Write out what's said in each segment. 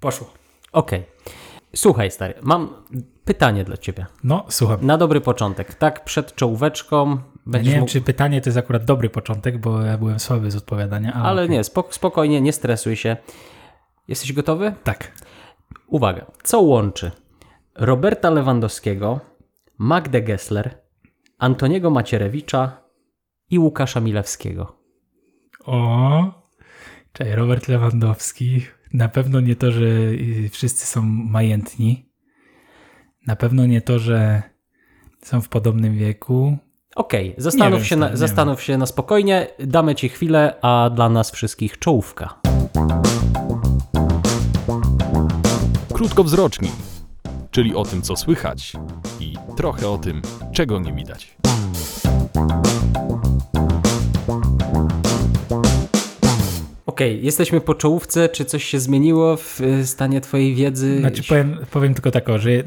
Poszło. Okej. Słuchaj, stary, mam pytanie dla ciebie. No, słucham. Na dobry początek. Tak przed czołóweczką Ja będziesz nie wiem, mógł... czy pytanie to jest akurat dobry początek, bo ja byłem słaby z odpowiadania. Ale, Ale nie, spok- spokojnie, nie stresuj się. Jesteś gotowy? Tak. Uwaga. Co łączy Roberta Lewandowskiego, Magdę Gessler, Antoniego Macierewicza i Łukasza Milewskiego? O, cześć, Robert Lewandowski. Na pewno nie to, że y, wszyscy są majętni. Na pewno nie to, że są w podobnym wieku. Okej, zastanów, wiem, się, na, zastanów się na spokojnie, damy ci chwilę, a dla nas wszystkich czołówka. Krótkowzroczni, czyli o tym, co słychać i trochę o tym, czego nie widać. Okej, jesteśmy po czołówce. Czy coś się zmieniło w y, stanie twojej wiedzy? Znaczy powiem, powiem tylko tak, że y,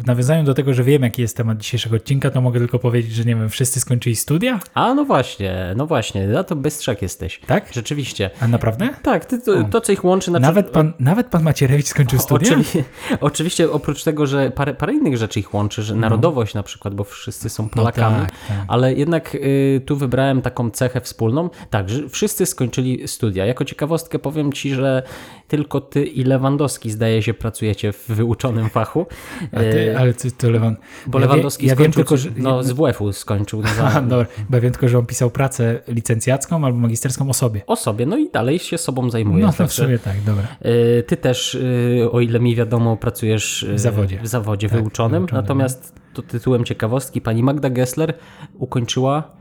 w nawiązaniu do tego, że wiem, jaki jest temat dzisiejszego odcinka, to mogę tylko powiedzieć, że nie wiem, wszyscy skończyli studia? A, no właśnie, no właśnie, za to bystrzak jesteś. Tak? Rzeczywiście. A naprawdę? Tak, ty, to, to, co ich łączy... Znaczy, Nawet pan, nawet pan Macierewicz skończył studia? Oczywi- oczywiście oprócz tego, że parę, parę innych rzeczy ich łączy, że narodowość na przykład, bo wszyscy są Polakami, tak, tak. ale jednak y, tu wybrałem taką cechę wspólną, tak, że wszyscy skończyli studia. Jako ciekawostkę powiem Ci, że tylko Ty i Lewandowski zdaje się pracujecie w wyuczonym fachu, A ty, ale ty, to Lewan... bo Lewandowski ja skończył, tylko, że... no z WF-u skończył na Aha, dobra, bo ja wiem tylko, że on pisał pracę licencjacką albo magisterską o sobie. o sobie, no i dalej się sobą zajmuje. No to w Także, sumie tak, dobra. y, Ty też, y, o ile mi wiadomo, pracujesz y, W zawodzie. w zawodzie Tak, wyuczonym. wyuczonym, Natomiast to tytułem ciekawostki pani Magda Gessler ukończyła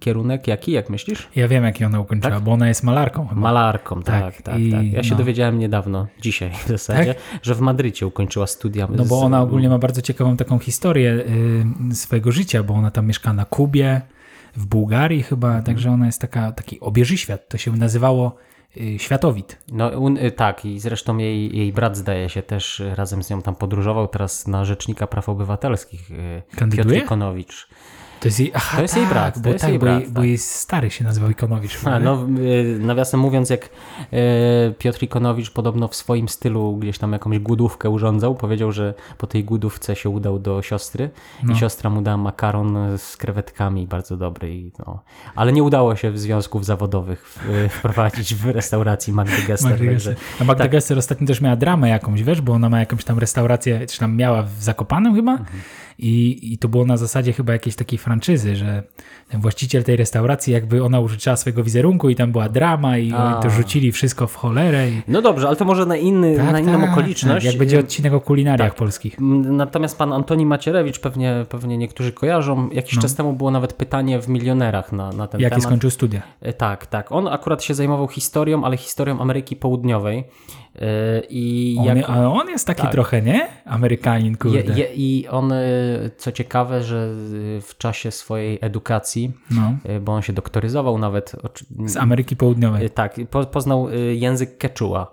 kierunek jaki, jak myślisz? Ja wiem, jaki ona ukończyła, Tak? bo ona jest malarką chyba. Malarką, tak, Tak, tak, tak. i Ja się no. dowiedziałem niedawno, dzisiaj w zasadzie, że w Madrycie ukończyła studia. No bo z- ona ogólnie ma bardzo ciekawą taką historię y, swojego życia, bo ona tam mieszka na Kubie, w Bułgarii chyba, Mhm. także ona jest taka, taki obieży świat. To się nazywało y, światowid. No un, y, tak, i zresztą jej, jej brat zdaje się też razem z nią tam podróżował, teraz na Rzecznika Praw Obywatelskich. Kandyduje? Piotr Ikonowicz. To jest jej, aha, To jest jej tak, brat, to bo, jest tak, jej bo, brat, jej, bo tak. jej stary się nazywał Ikonowicz. A, no, y, nawiasem mówiąc, jak y, Piotr Ikonowicz podobno w swoim stylu gdzieś tam jakąś głodówkę urządzał, powiedział, że po tej głodówce się udał do siostry No. i siostra mu dała makaron z krewetkami bardzo dobry. I, no. Ale nie udało się w związków zawodowych y, wprowadzić w restauracji Magdy Gessler. Także-. A Magda tak. Gessler ostatnio też miała dramę jakąś, wiesz, bo ona ma jakąś tam restaurację, czy tam miała w Zakopanem chyba Mhm. I, i to było na zasadzie chyba jakiejś takiej franczyzy, że ten właściciel tej restauracji jakby ona użyczyła swojego wizerunku i tam była drama i A. oni to rzucili wszystko w cholerę. I... No dobrze, ale to może na, inny, na inną okoliczność. Tak, jak będzie odcinek o kulinariach polskich. Mm, Natomiast pan Antoni Macierewicz, pewnie, pewnie niektórzy kojarzą, jakiś czas temu było nawet pytanie w Milionerach na, na ten temat. skończył studia. E, Tak, tak. On akurat się zajmował historią, ale historią Ameryki Południowej. E, I On, jak, A on jest taki Tak. trochę, nie? Amerykanin, je, kurde. je, I on, e, co ciekawe, że e, w czasie swojej edukacji, No. e, bo on się doktoryzował nawet, Z Ameryki Południowej. e, tak, po, poznał język quechua.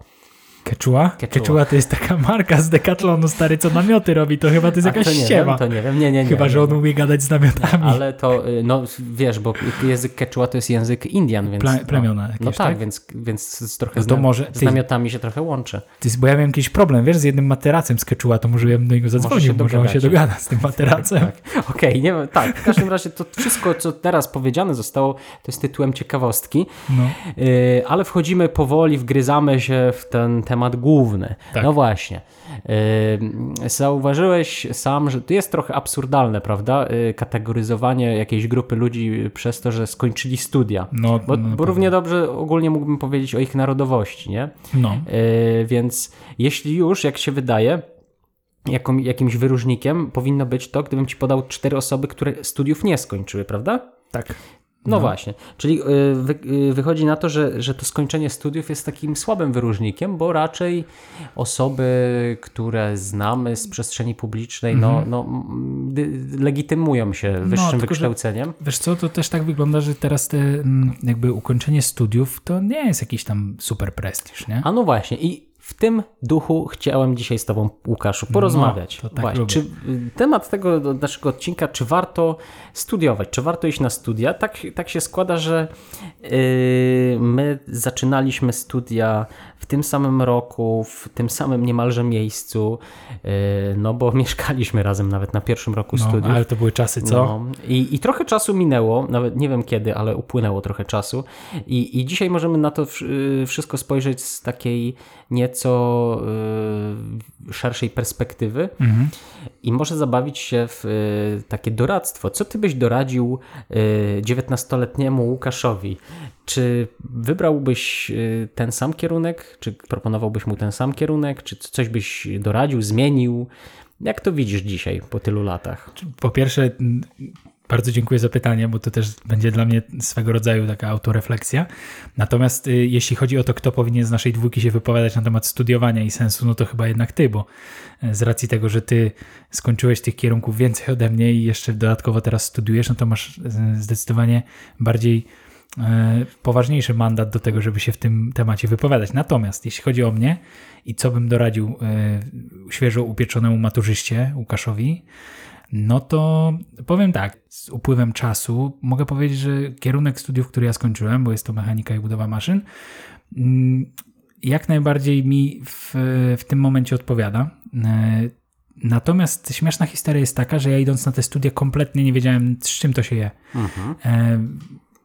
Quechua. Quechua to jest taka marka z Decathlonu, stary, co namioty robi. To chyba to jest jakaś to nie ściema. wiem, to nie wiem, nie, nie, nie. Chyba, że on umie gadać z namiotami. Ale to, y, no wiesz, bo język quechua to jest język Indian, więc... Plemiona no, jakieś, no tak, tak? Więc, więc z trochę No z, to nam- może- z namiotami się trochę łączy. Ty, bo ja miałem jakiś problem, wiesz, z jednym materacem z Quechua, to może ja bym do niego zadzwonił, może, on się dogada z tym materacem. Tak. Okej, nie wiem, tak. W każdym razie to wszystko, co teraz powiedziane zostało, to jest tytułem ciekawostki, No. Yy, ale wchodzimy powoli, wgryzamy się w ten temat główny. Tak. No właśnie. Zauważyłeś sam, że to jest trochę absurdalne, prawda? Yy, Kategoryzowanie jakiejś grupy ludzi przez to, że skończyli studia. No, Bo, no, bo równie dobrze ogólnie mógłbym powiedzieć o ich narodowości, nie? no. Yy, więc jeśli już, jak się wydaje, jaką, jakimś wyróżnikiem powinno być to, gdybym ci podał cztery osoby, które studiów nie skończyły, prawda? tak. No, właśnie. Czyli yy, wy, yy, wychodzi na to, że, że to skończenie studiów jest takim słabym wyróżnikiem, bo raczej osoby, które znamy z przestrzeni publicznej, no, no, m, dy, legitymują się wyższym tylko, że- wykształceniem. Wiesz co, to też tak wygląda, że teraz te mm, jakby ukończenie studiów to nie jest jakiś tam super prestiż, nie? A no właśnie, i w tym duchu chciałem dzisiaj z Tobą, Łukaszu, porozmawiać. No, tak. Czy y, temat tego naszego odcinka, czy warto studiować, czy warto iść na studia? Tak, tak się składa, że yy, my zaczynaliśmy studia w tym samym roku, w tym samym niemalże miejscu, yy, no bo mieszkaliśmy razem nawet na pierwszym roku No, studiów. ale to były czasy, co? No, i, I trochę czasu minęło, nawet nie wiem kiedy, ale upłynęło trochę czasu. I, i dzisiaj możemy na to y, wszystko spojrzeć z takiej nieco y, szerszej perspektywy Mhm. i może zabawić się w y, takie doradztwo. Co ty byś doradził y, 19-letniemu Łukaszowi? Czy wybrałbyś y, ten sam kierunek? Czy proponowałbyś mu ten sam kierunek? Czy coś byś doradził, zmienił? Jak to widzisz dzisiaj po tylu latach? Po pierwsze, bardzo dziękuję za pytanie, bo to też będzie dla mnie swego rodzaju taka autorefleksja. Natomiast y, jeśli chodzi o to, kto powinien z naszej dwójki się wypowiadać na temat studiowania i sensu, no to chyba jednak ty, bo y, z racji tego, że ty skończyłeś tych kierunków więcej ode mnie i jeszcze dodatkowo teraz studiujesz, no to masz y, zdecydowanie bardziej poważniejszy mandat do tego, żeby się w tym temacie wypowiadać. Natomiast jeśli chodzi o mnie i co bym doradził y, świeżo upieczonemu maturzyście Łukaszowi, no to powiem tak, z upływem czasu mogę powiedzieć, że kierunek studiów, który ja skończyłem, bo jest to mechanika i budowa maszyn, mm, jak najbardziej mi w, w tym momencie odpowiada. E, Natomiast śmieszna historia jest taka, że ja idąc na te studia kompletnie nie wiedziałem, z czym to się je. E,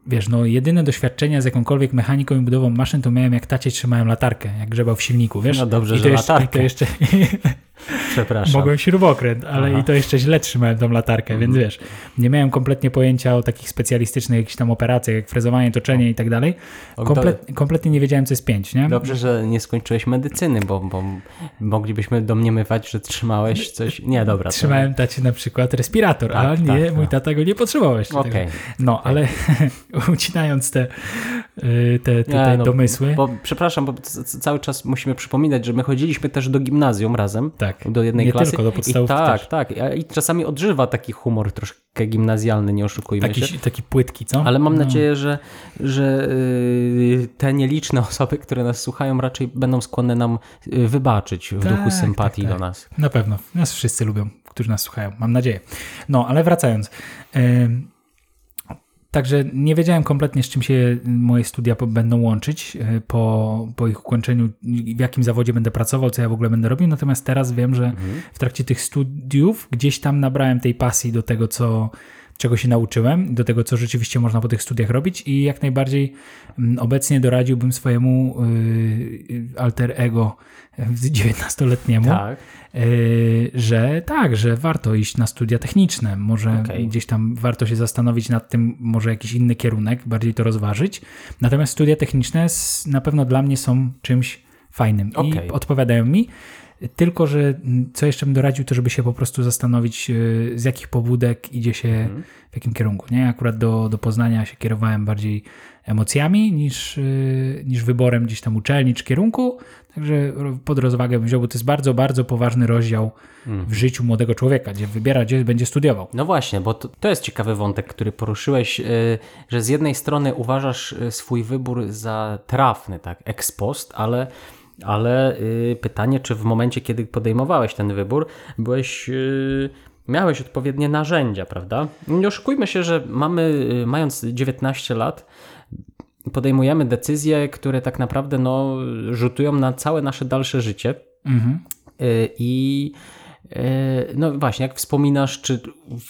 Wiesz, no jedyne doświadczenia z jakąkolwiek mechaniką i budową maszyn to miałem jak tacie trzymałem latarkę, jak grzebał w silniku, wiesz? No dobrze, I to że jeszcze, latarkę. I to jeszcze, Przepraszam. Mogłem śrubokręt, ale Aha. i to jeszcze źle trzymałem tą latarkę, więc wiesz, nie miałem kompletnie pojęcia o takich specjalistycznych jakichś tam operacjach, jak frezowanie, toczenie i tak dalej. O, Komplet, kompletnie nie wiedziałem, co jest pięć, nie? Dobrze, że nie skończyłeś medycyny, bo, bo moglibyśmy domniemywać, że trzymałeś coś. Nie, dobra. to- Trzymałem tacie na przykład respirator, Tak, a nie, tak, mój tak. tata go nie potrzebował jeszcze tego. No, ale ucinając te, y, te, te, te Nie, no, domysły, Bo, przepraszam, bo cały czas musimy przypominać, że my chodziliśmy też do gimnazjum razem. tak, Do jednej nie klasy. tylko, do podstawówki I tak, też. tak. I czasami odżywa taki humor troszkę gimnazjalny, nie oszukujmy się. Taki, taki płytki, co? Ale mam No. nadzieję, że, że yy, te nieliczne osoby, które nas słuchają, raczej będą skłonne nam yy, wybaczyć w Tak, duchu sympatii tak, do tak. nas. Na pewno. Nas wszyscy lubią, którzy nas słuchają. Mam nadzieję. No, ale wracając. Ym, Także nie wiedziałem kompletnie, z czym się moje studia będą łączyć y, po, po ich ukończeniu, w jakim zawodzie będę pracował, co ja w ogóle będę robił. Natomiast teraz wiem, że w trakcie tych studiów gdzieś tam nabrałem tej pasji do tego, co, czego się nauczyłem, do tego, co rzeczywiście można po tych studiach robić i jak najbardziej mm, obecnie doradziłbym swojemu y, alter ego y, 19-letniemu, Tak. Yy, że tak, że warto iść na studia techniczne. Może Okej. gdzieś tam warto się zastanowić nad tym, może jakiś inny kierunek, bardziej to rozważyć. Natomiast studia techniczne na pewno dla mnie są czymś fajnym Okej. i odpowiadają mi. Tylko, że co jeszcze bym doradził, to żeby się po prostu zastanowić, yy, z jakich pobudek idzie się, Mhm. w jakim kierunku. Nie? Akurat do, do Poznania się kierowałem bardziej emocjami niż, yy, niż wyborem gdzieś tam uczelni czy kierunku. Także pod rozwagę bym wziął, bo to jest bardzo, bardzo poważny rozdział w życiu młodego człowieka, gdzie wybiera, gdzie będzie studiował. No właśnie, bo to, to jest ciekawy wątek, który poruszyłeś, yy, że z jednej strony uważasz swój wybór za trafny, tak, ex post, ale, ale yy, pytanie, czy w momencie, kiedy podejmowałeś ten wybór, byłeś, yy, miałeś odpowiednie narzędzia, prawda? Nie oszukujmy się, że mamy, yy, mając 19 lat, podejmujemy decyzje, które tak naprawdę no, rzutują na całe nasze dalsze życie. Mhm. Y, I y, no właśnie, jak wspominasz, czy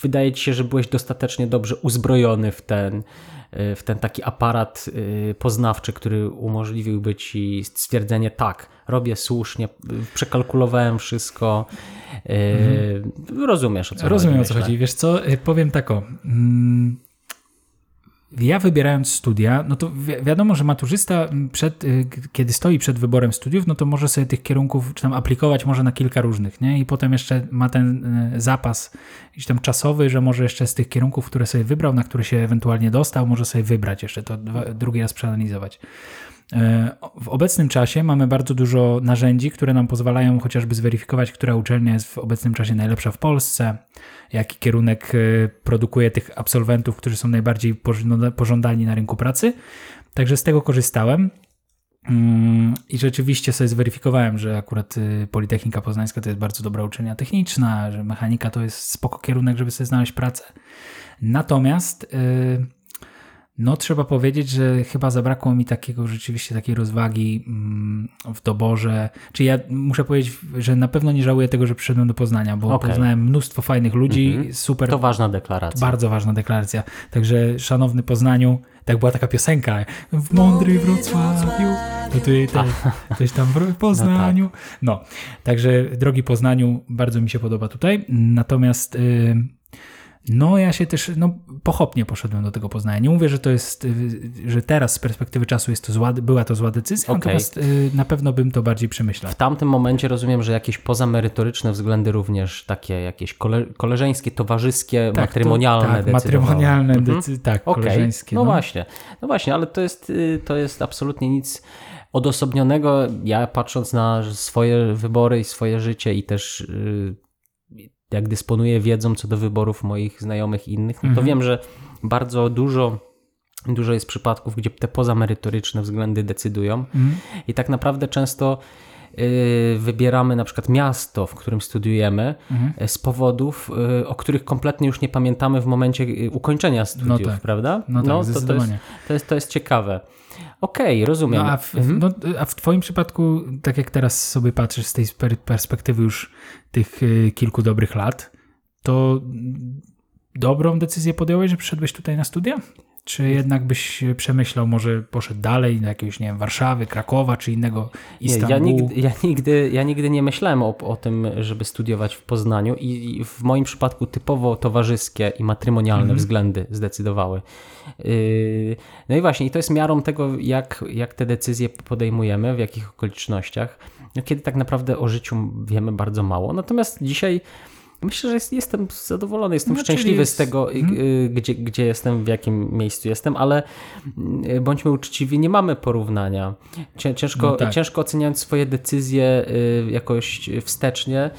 wydaje ci się, że byłeś dostatecznie dobrze uzbrojony w ten, y, w ten taki aparat y, poznawczy, który umożliwiłby ci stwierdzenie tak, robię słusznie, przekalkulowałem wszystko. y, Rozumiesz o co Mhm. Rozumiem o co myślę. chodzi. Wiesz co, powiem tak o. Mm, ja wybierając studia, no to wi- wiadomo, że maturzysta przed, y, kiedy stoi przed wyborem studiów, no to może sobie tych kierunków, czy tam aplikować może na kilka różnych, nie? I potem jeszcze ma ten y, zapas jakiś tam czasowy, że może jeszcze z tych kierunków, które sobie wybrał, na które się ewentualnie dostał, może sobie wybrać jeszcze to drugi raz przeanalizować. W obecnym czasie mamy bardzo dużo narzędzi, które nam pozwalają chociażby zweryfikować, która uczelnia jest w obecnym czasie najlepsza w Polsce, jaki kierunek e, produkuje tych absolwentów, którzy są najbardziej pożąda- pożądani na rynku pracy. Także z tego korzystałem. Mm, I rzeczywiście sobie zweryfikowałem, że akurat y, Politechnika Poznańska to jest bardzo dobra uczelnia techniczna, że mechanika to jest spoko kierunek, żeby sobie znaleźć pracę. Natomiast y, no trzeba powiedzieć, że chyba zabrakło mi takiego rzeczywiście takiej rozwagi mm, w doborze. Czy ja muszę powiedzieć, że na pewno nie żałuję tego, że przyszedłem do Poznania, bo Okej. poznałem mnóstwo fajnych ludzi, super, To ważna deklaracja. bardzo ważna deklaracja. Także szanowny Poznaniu, tak była taka piosenka, w mądry Wrocławiu, te, coś tam w Poznaniu. No, także drogi Poznaniu, bardzo mi się podoba tutaj. Natomiast y, no ja się też, no pochopnie poszedłem do tego Poznania. Nie mówię, że to jest, y, że teraz z perspektywy czasu jest to zła, była to zła decyzja, Okej. natomiast y, na pewno bym to bardziej przemyślał. W tamtym momencie rozumiem, że jakieś pozamerytoryczne względy również takie jakieś kole, koleżeńskie, towarzyskie, Tak, matrymonialne to, tak, decydowały. matrymonialne, Mhm. decy- tak, Okej, koleżeńskie. No, właśnie, no właśnie, ale to jest, y, to jest absolutnie nic odosobnionego. Ja patrząc na swoje wybory i swoje życie i też jak dysponuję wiedzą co do wyborów moich znajomych i innych, no to Mhm. wiem, że bardzo dużo, dużo jest przypadków, gdzie te pozamerytoryczne względy decydują Mhm. i tak naprawdę często y, wybieramy na przykład miasto, w którym studiujemy Mhm. y, z powodów, y, o których kompletnie już nie pamiętamy w momencie ukończenia studiów, tak. prawda? No tak, to, to, jest, to, jest, to jest ciekawe. Okej, rozumiem. No a, w, Mhm. no, a w Twoim przypadku, tak jak teraz sobie patrzysz z tej per- perspektywy już tych y, kilku dobrych lat, to mm, dobrą decyzję podjąłeś, że przyszedłeś tutaj na studia? Czy jednak byś przemyślał, może poszedł dalej do jakiegoś, nie wiem, Warszawy, Krakowa czy innego Nie, Istanbulu? ja, nigdy, ja, nigdy, ja nigdy nie myślałem o, o tym, żeby studiować w Poznaniu i, i w moim przypadku typowo towarzyskie i matrymonialne Mhm. względy zdecydowały. Yy, no i właśnie, i to jest miarą tego, jak, jak te decyzje podejmujemy, w jakich okolicznościach, no, kiedy tak naprawdę o życiu wiemy bardzo mało. Natomiast dzisiaj myślę, że jest, jestem zadowolony, jestem No, szczęśliwy jest- z tego, y, gdzie, gdzie jestem, w jakim miejscu jestem, ale y, bądźmy uczciwi, nie mamy porównania. Cię- Ciężko, No tak. ciężko oceniając swoje decyzje jakoś wstecznie,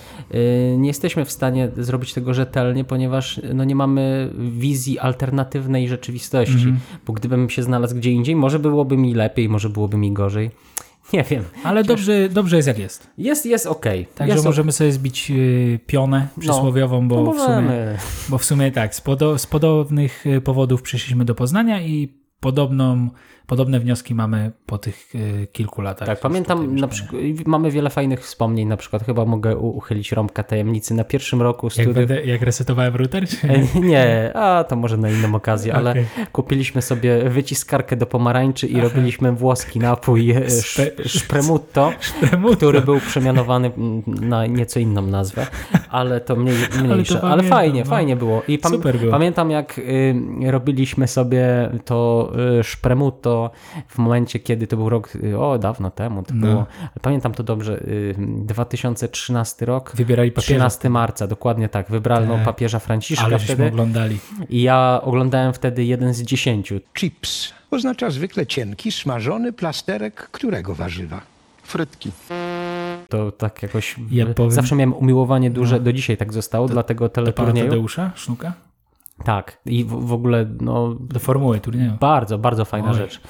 nie jesteśmy w stanie zrobić tego rzetelnie, ponieważ no, nie mamy wizji alternatywnej rzeczywistości. Mhm. Bo gdybym się znalazł gdzie indziej, może byłoby mi lepiej, może byłoby mi gorzej. Nie wiem. Ale dobrze, dobrze jest jak jest. Jest, jest okej. Także jest możemy sobie zbić y, pionę przysłowiową, bo, no w sumie, bo w sumie tak, z, podo- z podobnych y, powodów przyszliśmy do Poznania i podobną, podobne wnioski mamy po tych y, kilku latach. Tak, pamiętam, na przykład, mamy wiele fajnych wspomnień, na przykład chyba mogę uchylić rąbka tajemnicy. Na pierwszym roku Jak, studiów... będę, jak resetowałem router? E, Nie, a to może na inną okazję, ale Okej. kupiliśmy sobie wyciskarkę do pomarańczy i robiliśmy włoski napój e, Spe- sz- szpremutto, który był przemianowany na nieco inną nazwę, ale to mniej, mniejsze. Ale, pamiętam, fajnie, no. fajnie było. I pam- było. pamiętam jak y, robiliśmy sobie to y, szpremutto w momencie, kiedy to był rok, y, o dawno temu to No. było, pamiętam to dobrze, y, 2013 rok. Wybierali papieża. 13 marca, dokładnie tak. Wybrano Tak. papieża Franciszka Ale wtedy. oglądali. I ja oglądałem wtedy jeden z dziesięciu. Chips oznacza zwykle cienki, smażony plasterek którego warzywa? Frytki. To tak jakoś. Ja powiem- Zawsze miałem umiłowanie duże, do dzisiaj tak zostało, dlatego Do pana teleturnieju. Tadeusza Sznuka? Tak. I w, w ogóle, no. Do formuły turnieju. Bardzo, bardzo fajna Oj. rzecz.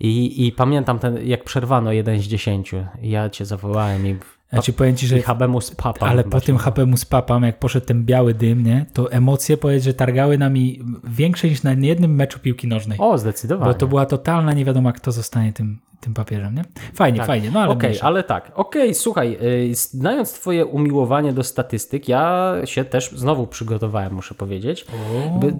I, I pamiętam ten, jak przerwano jeden z dziesięciu. Ja cię zawołałem i, Znaczy powiem ci, że i habemus papa. ale po tym HP mu z papam, jak poszedł ten biały dym, nie, to emocje powiedz, że targały nami większe niż na jednym meczu piłki nożnej. O, zdecydowanie. Bo to była totalna nie wiadomo, kto zostanie tym, tym papieżem, nie? Fajnie, Tak. fajnie, no ale Okej, mniejsza. ale tak. Okej, słuchaj, y, znając twoje umiłowanie do statystyk, ja się też znowu przygotowałem, muszę powiedzieć.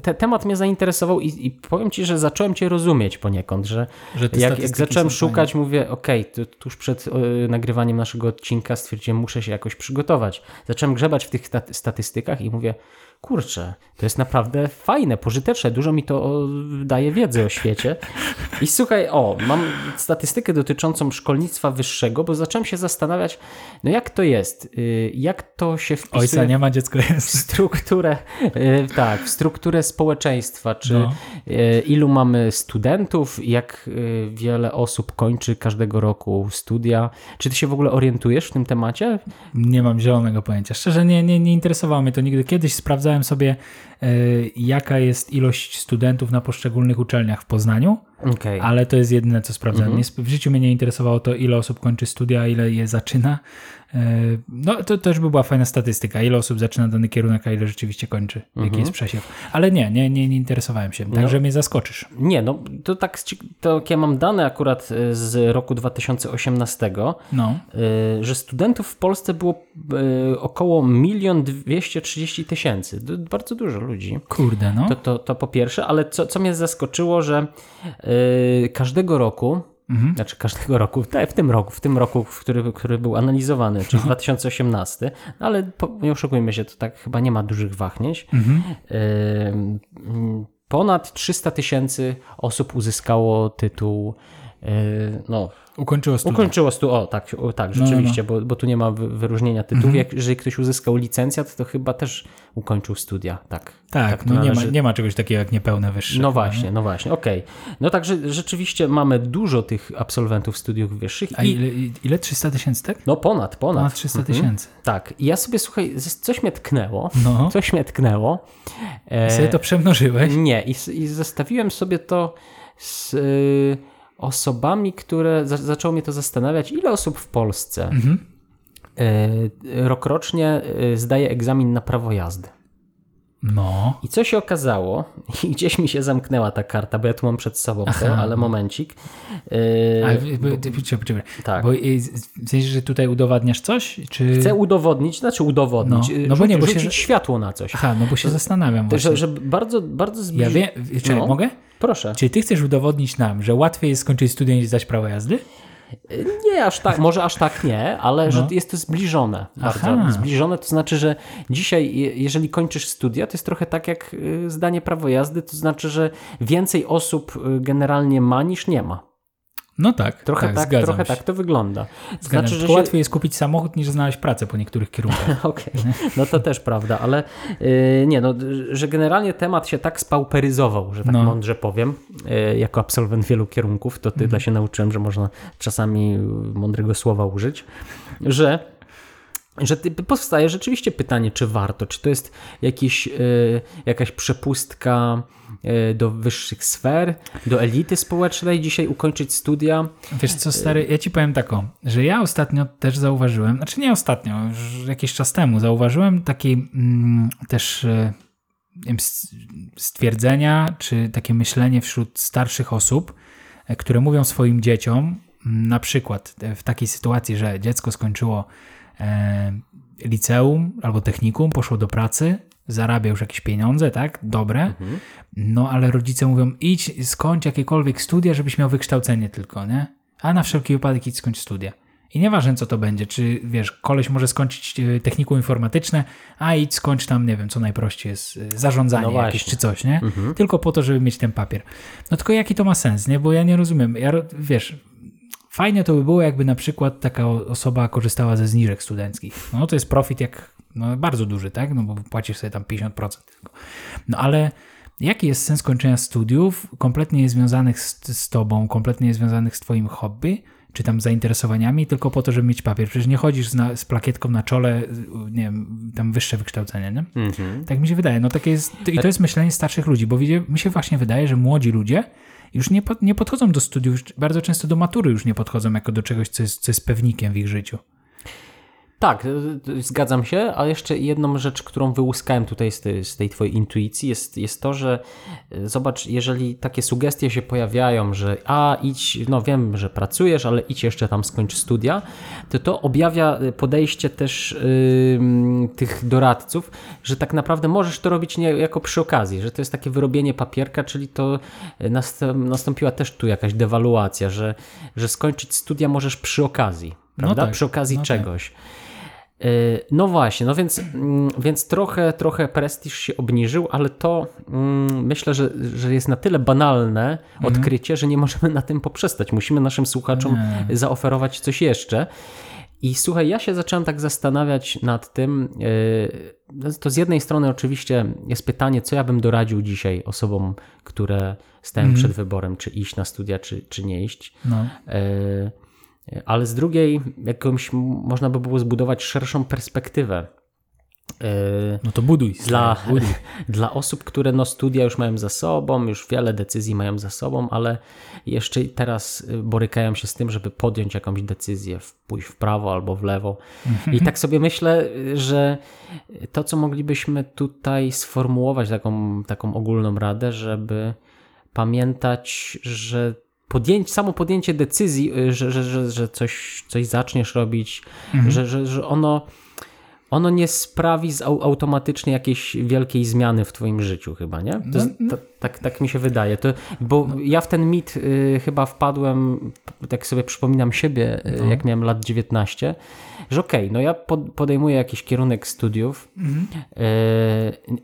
Te, temat mnie zainteresował i, i powiem ci, że zacząłem cię rozumieć poniekąd, że, Że jak, jak statystyki zacząłem szukać, mówię, okej, tu- tuż przed y, nagrywaniem naszego odcinka stwierdziłem, muszę się jakoś przygotować. Zacząłem grzebać w tych stat- statystykach i mówię, kurczę, to jest naprawdę fajne, pożyteczne, dużo mi to daje wiedzy o świecie. I słuchaj, o, mam statystykę dotyczącą szkolnictwa wyższego, bo zacząłem się zastanawiać, no jak to jest, y, jak to się wpisuje Ojca nie ma, dziecko w jest. strukturę, y, tak, w strukturę społeczeństwa, czy No. y, ilu mamy studentów, jak wiele osób kończy każdego roku studia. Czy ty się w ogóle orientujesz w tym temacie? Nie mam zielonego pojęcia. Szczerze nie, nie, nie interesowało mnie to nigdy. Kiedyś sprawdzałem sobie, jaka jest ilość studentów na poszczególnych uczelniach w Poznaniu, Okej. ale to jest jedyne, co sprawdzałem. Nie, sp- w życiu mnie nie interesowało to, ile osób kończy studia, ile je zaczyna. E, No to też by była fajna statystyka, ile osób zaczyna dany kierunek, a ile rzeczywiście kończy, jaki jest przesiew. Ale nie, nie, nie, nie interesowałem się, także mnie zaskoczysz. Nie, no to tak, to jak ja mam dane akurat y, z roku 2018, No, y, że studentów w Polsce było około 1 230 tysięcy. Bardzo dużo ludzi. kurde, no. To, to, to po pierwsze, ale co, co mnie zaskoczyło, że każdego roku, znaczy każdego roku, tak, w tym roku, w tym roku, w który, który był analizowany, czyli 2018, no ale po, nie oszukujmy się, to tak chyba nie ma dużych wahnięć. Mm, ponad 300 tysięcy osób uzyskało tytuł no, Ukończyło studia. Ukończyło stu, o tak, o, tak No, no, rzeczywiście, Bo, bo tu nie ma wy- wyróżnienia tytułów. Jak, jeżeli ktoś uzyskał licencjat, to chyba też ukończył studia. Tak, Tak, to no nie ma, należy- nie ma czegoś takiego jak niepełne wyższe. No właśnie, no właśnie, okej. No także rzeczywiście mamy dużo tych absolwentów studiów wyższych A i ile, ile? 300 tysięcy, tak? no ponad, ponad. Ponad 300 Mhm. tysięcy. Tak, i ja sobie słuchaj, coś mnie tknęło, No. coś mnie tknęło. E, Sobie to przemnożyłeś. Nie, i, i zestawiłem sobie to z y, osobami, które za, zaczęło mnie to zastanawiać, ile osób w Polsce y, rokrocznie y, zdaje egzamin na prawo jazdy. No. I co się okazało, i gdzieś mi się zamknęła ta karta, bo ja tu mam przed sobą to, ale momencik. Y, Ale czekaj, czekaj. tak. Bo y, w sensie, że tutaj udowadniasz coś? Czy... Chcę udowodnić, znaczy udowodnić, No, y, no bo nie, rzucić, bo się- rzucić światło na coś. Aha, no bo się zastanawiam właśnie. Że, że bardzo, bardzo zbliż... Ja wiem, czekaj, No. mogę? Proszę. Czyli ty chcesz udowodnić nam, że łatwiej jest skończyć studia niż zdać prawo jazdy? Nie aż tak, może aż tak nie, ale że No. jest to zbliżone. Bardzo Aha. zbliżone, to znaczy, że dzisiaj, je- jeżeli kończysz studia, to jest trochę tak jak y, zdanie prawo jazdy, to znaczy, że więcej osób y, generalnie ma niż nie ma. No tak, Trochę tak, tak, trochę się. tak to wygląda. Zgadzam. Znaczy, się... łatwiej jest kupić samochód niż znaleźć pracę po niektórych kierunkach. Okej, no to też prawda, ale y, nie, no, że generalnie temat się tak spauperyzował, że tak No. mądrze powiem, y, jako absolwent wielu kierunków, to tyle się nauczyłem, że można czasami mądrego słowa użyć, że że powstaje rzeczywiście pytanie, czy warto, czy to jest jakiś, y, jakaś przepustka do wyższych sfer, do elity społecznej, dzisiaj ukończyć studia. Wiesz co, stary, ja ci powiem taką, że ja ostatnio też zauważyłem, znaczy nie ostatnio, już jakiś czas temu zauważyłem takie mm, też e, wiem, stwierdzenia, czy takie myślenie wśród starszych osób, e, które mówią swoim dzieciom, m, na przykład e, w takiej sytuacji, że dziecko skończyło e, liceum albo technikum, poszło do pracy, zarabia już jakieś pieniądze, tak, dobre, no ale rodzice mówią, idź, skończ jakiekolwiek studia, żebyś miał wykształcenie tylko, nie? A na wszelki wypadek idź skończ studia. I nieważne co to będzie, czy wiesz, koleś może skończyć e, technikum informatyczne, a idź skończ tam, nie wiem, co najprościej jest, e, zarządzanie No jakieś czy coś, nie? Tylko po to, żeby mieć ten papier. No tylko jaki to ma sens, nie? Bo ja nie rozumiem. Ja, wiesz, fajnie to by było, jakby na przykład taka osoba korzystała ze zniżek studenckich. No to jest profit jak no, bardzo duży, tak? No bo płacisz sobie tam 50% tylko. No ale jaki jest sens kończenia studiów kompletnie niezwiązanych z, z tobą, kompletnie niezwiązanych z twoim hobby, czy tam zainteresowaniami, tylko po to, żeby mieć papier? Przecież nie chodzisz z, z plakietką na czole, nie wiem, tam wyższe wykształcenie, nie? Tak mi się wydaje. No takie jest, I to jest myślenie starszych ludzi, bo widzie, mi się właśnie wydaje, że młodzi ludzie już nie, pod, nie podchodzą do studiów, bardzo często do matury już nie podchodzą jako do czegoś, co jest, co jest pewnikiem w ich życiu. Tak, y, y, zgadzam się, a jeszcze jedną rzecz, którą wyłuskałem tutaj z tej, z tej twojej intuicji jest, jest to, że y, zobacz, jeżeli takie sugestie się pojawiają, że a idź, no wiem, że pracujesz, ale idź jeszcze tam skończ studia, to to objawia podejście też y, tych doradców, że tak naprawdę możesz to robić nie jako przy okazji, że to jest takie wyrobienie papierka, czyli to nastąpiła też tu jakaś dewaluacja, że, że skończyć studia możesz przy okazji, prawda? tak, przy okazji no tak. czegoś. Yy, No właśnie, no więc, mm, więc trochę, trochę prestiż się obniżył, ale to mm, myślę, że, że jest na tyle banalne Mhm. odkrycie, że nie możemy na tym poprzestać. Musimy naszym słuchaczom zaoferować coś jeszcze. I słuchaj, ja się zacząłem tak zastanawiać nad tym. yy, To z jednej strony oczywiście jest pytanie, co ja bym doradził dzisiaj osobom, które stają Mhm. przed wyborem, czy iść na studia, czy, czy nie iść. No. E, Ale z drugiej, jakąś można by było zbudować szerszą perspektywę. Yy, No to buduj. dla, buduj. dla osób, które no, studia już mają za sobą, już wiele decyzji mają za sobą, ale jeszcze teraz y, borykają się z tym, żeby podjąć jakąś decyzję, pójść w prawo albo w lewo. I tak sobie myślę, y, że to, co moglibyśmy tutaj sformułować, taką, taką ogólną radę, żeby pamiętać, że podjęcie, samo podjęcie decyzji, y, że, że, że, że coś, coś zaczniesz robić, że, że, że ono ono nie sprawi z au- automatycznie jakiejś wielkiej zmiany w twoim życiu chyba, nie? To jest, ta, tak, tak mi się wydaje. To, bo ja w ten mit y, chyba wpadłem, tak sobie przypominam siebie, y, jak miałem lat 19, że okej, no ja pod, podejmuję jakiś kierunek studiów y,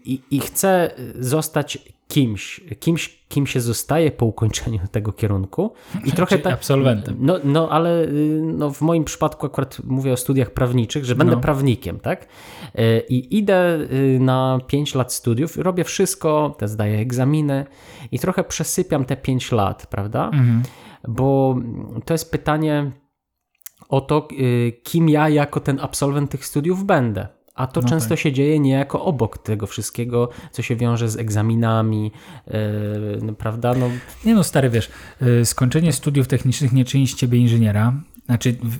i, i chcę zostać kimś, kimś, kim się zostaje po ukończeniu tego kierunku i trochę tak... absolwentem. No, no ale y, no, w moim przypadku akurat mówię o studiach prawniczych, że będę No. prawnikiem, tak? Y, I idę y, na 5 lat studiów, robię wszystko, te zdaję egzaminy i trochę przesypiam te 5 lat, prawda? Mhm. Bo to jest pytanie o to, kim ja jako ten absolwent tych studiów będę. A to No często tak. się dzieje niejako obok tego wszystkiego, co się wiąże z egzaminami, yy, prawda? No, Nie no, stary, wiesz, y, skończenie studiów technicznych nie czyni z ciebie inżyniera. Znaczy, w,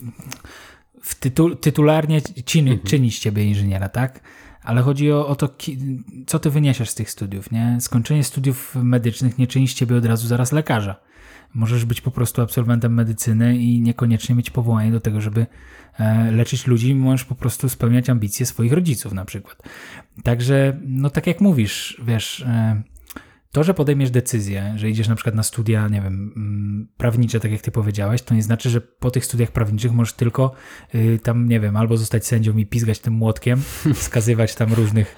w tytu, tytularnie czyni, czyni z ciebie inżyniera, tak? Ale chodzi o, o to, ki, co ty wyniesiesz z tych studiów, nie? Skończenie studiów medycznych nie czyni z ciebie od razu zaraz lekarza. Możesz być po prostu absolwentem medycyny i niekoniecznie mieć powołanie do tego, żeby e, leczyć ludzi. Możesz po prostu spełniać ambicje swoich rodziców na przykład. Także, no tak jak mówisz, wiesz, e, to, że podejmiesz decyzję, że idziesz na przykład na studia, nie wiem, mm, prawnicze, tak jak ty powiedziałeś, to nie znaczy, że po tych studiach prawniczych możesz tylko y, tam, nie wiem, albo zostać sędzią i pizgać tym młotkiem, wskazywać tam różnych,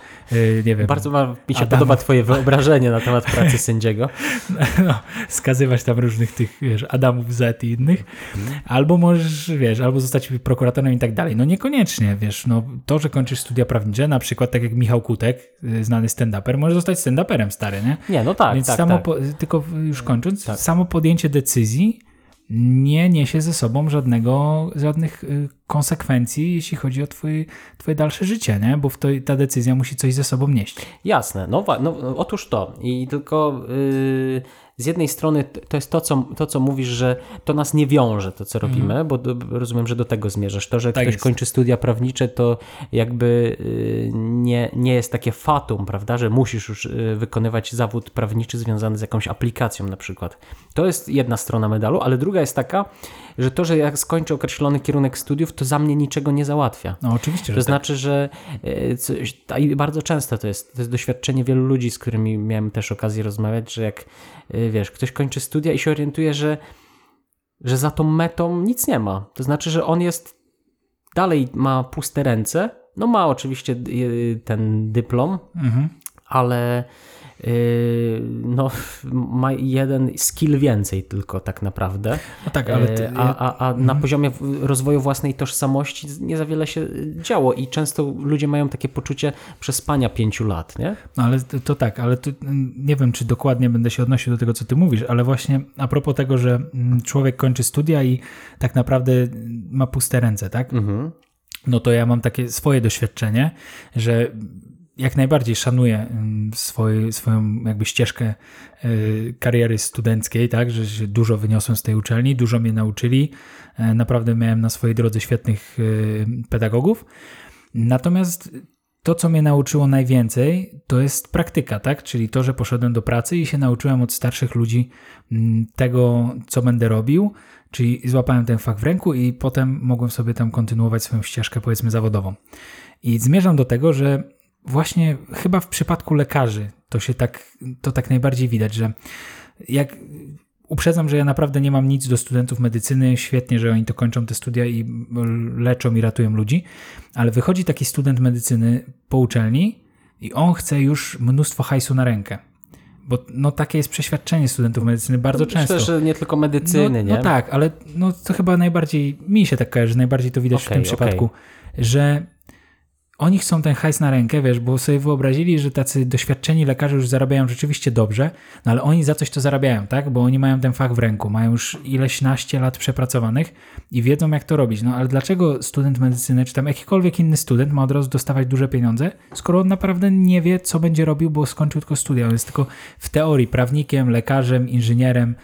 nie wiem, bardzo mi się Adamów. podoba twoje wyobrażenie na temat pracy sędziego. no, skazywać tam różnych tych, wiesz, Adamów Z i innych, albo możesz, wiesz, albo zostać prokuratorem i tak dalej. No niekoniecznie, wiesz, no to, że kończysz studia prawnicze, na przykład tak jak Michał Kutek, y, znany stand-uper, może zostać stand-uperem stary, nie? Nie, no tak, Więc tak, samo tak. Po, tylko już kończąc, Tak. samo podjęcie decyzji nie niesie ze sobą żadnego, żadnych y, konsekwencji, jeśli chodzi o twój, twoje dalsze życie, nie? bo to, ta decyzja musi coś ze sobą nieść. Jasne, no, no otóż to. I tylko yy, z jednej strony to jest to co, to, co mówisz, że to nas nie wiąże, to co robimy, bo do, rozumiem, że do tego zmierzasz. To, że Mhm. Tak ktoś jest. kończy studia prawnicze, to jakby yy, nie, nie jest takie fatum, prawda, że musisz już yy, wykonywać zawód prawniczy związany z jakąś aplikacją na przykład. To jest jedna strona medalu, ale druga jest taka, że to, że jak skończę określony kierunek studiów, to za mnie niczego nie załatwia. No oczywiście, że To znaczy, że e, coś, i bardzo często to jest, to jest doświadczenie wielu ludzi, z którymi miałem też okazję rozmawiać, że jak e, wiesz, ktoś kończy studia i się orientuje, że, że za tą metą nic nie ma. To znaczy, że on jest dalej ma puste ręce. No ma oczywiście e, ten dyplom, tak. Mhm. ale no, ma jeden skill więcej tylko tak naprawdę. No tak, ale ty, E, a, a, a na poziomie w- rozwoju własnej tożsamości nie za wiele się działo i często ludzie mają takie poczucie przespania pięciu lat, nie? no ale to, to tak, ale tu, mm, nie wiem, czy dokładnie będę się odnosił do tego, co ty mówisz, ale właśnie a propos tego, że mm, człowiek kończy studia i tak naprawdę mm, ma puste ręce, tak? Mhm. no to ja mam takie swoje doświadczenie, że jak najbardziej szanuję mm, swoj, swoją jakby ścieżkę y, kariery studenckiej, tak, że dużo wyniosłem z tej uczelni, dużo mnie nauczyli, e, naprawdę miałem na swojej drodze świetnych y, pedagogów, natomiast to, co mnie nauczyło najwięcej, to jest praktyka, tak? Czyli to, że poszedłem do pracy i się nauczyłem od starszych ludzi tego, co będę robił, czyli złapałem ten fach w ręku i potem mogłem sobie tam kontynuować swoją ścieżkę, powiedzmy, zawodową. I zmierzam do tego, że właśnie chyba w przypadku lekarzy to się tak, to tak najbardziej widać, że jak uprzedzam, że ja naprawdę nie mam nic do studentów medycyny, świetnie, że oni to kończą te studia i leczą i ratują ludzi, ale wychodzi taki student medycyny po uczelni i on chce już mnóstwo hajsu na rękę. Bo no, takie jest przeświadczenie studentów medycyny bardzo często. Myślę, że nie tylko medycyny, no, nie? No tak, ale no, to chyba najbardziej, mi się tak kojarzy, najbardziej to widać w Okej, tym przypadku, że oni chcą ten hajs na rękę, wiesz, bo sobie wyobrazili, że tacy doświadczeni lekarze już zarabiają rzeczywiście dobrze, no ale oni za coś to zarabiają, tak? Bo oni mają ten fach w ręku, mają już ileś naście lat przepracowanych i wiedzą, jak to robić. No ale dlaczego student medycyny, czy tam jakikolwiek inny student ma od razu dostawać duże pieniądze, skoro on naprawdę nie wie, co będzie robił, bo skończył tylko studia. On jest tylko w teorii prawnikiem, lekarzem, inżynierem,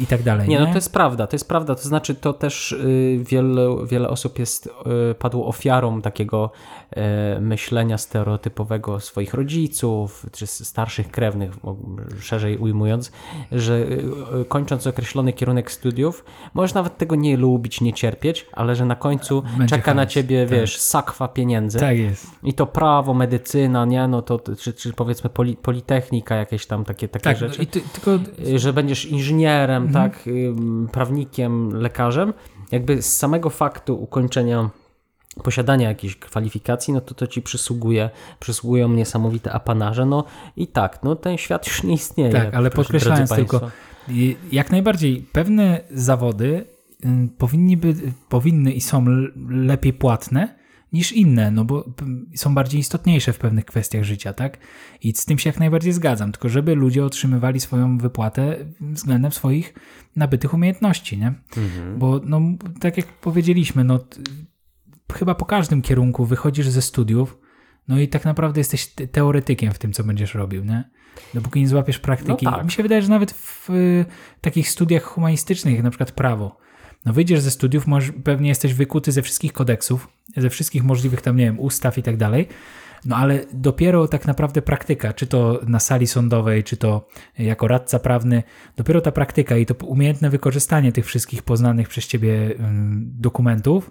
i tak dalej. Nie, Nie, no to jest prawda, to jest prawda. To znaczy, to też y, wiele, wiele osób jest, y, padło ofiarą takiego myślenia stereotypowego swoich rodziców, czy starszych krewnych, szerzej ujmując, że y, kończąc określony kierunek studiów, możesz nawet tego nie lubić, nie cierpieć, ale że na końcu Będzie czeka na hajs, ciebie, tak. wiesz, sakwa pieniędzy. tak jest. I to prawo, medycyna, nie, no to, czy, czy powiedzmy poli, politechnika, jakieś tam takie, takie Tak, rzeczy no i ty, tylko y, że będziesz inżynierem, Mhm. tak, prawnikiem, lekarzem, jakby z samego faktu ukończenia posiadania jakiejś kwalifikacji, no to to ci przysługuje, przysługują niesamowite apanarze, no i tak, no ten świat już nie istnieje. Tak, ale podkreślając tylko, Jak najbardziej pewne zawody y, powinni by, powinny i są lepiej płatne niż inne, no bo są bardziej istotniejsze w pewnych kwestiach życia, tak? I z tym się jak najbardziej zgadzam, tylko żeby ludzie otrzymywali swoją wypłatę względem swoich nabytych umiejętności, nie? Mhm. Bo no, tak jak powiedzieliśmy, no chyba po każdym kierunku wychodzisz ze studiów, no i tak naprawdę jesteś te- teoretykiem w tym, co będziesz robił, nie? Dopóki nie złapiesz praktyki. No tak. Mi się wydaje, że nawet w y, takich studiach humanistycznych, jak na przykład prawo, no wyjdziesz ze studiów, możesz, pewnie jesteś wykuty ze wszystkich kodeksów, ze wszystkich możliwych tam, nie wiem, ustaw i tak dalej, no ale dopiero tak naprawdę praktyka, czy to na sali sądowej, czy to jako radca prawny, dopiero ta praktyka i to umiejętne wykorzystanie tych wszystkich poznanych przez ciebie dokumentów,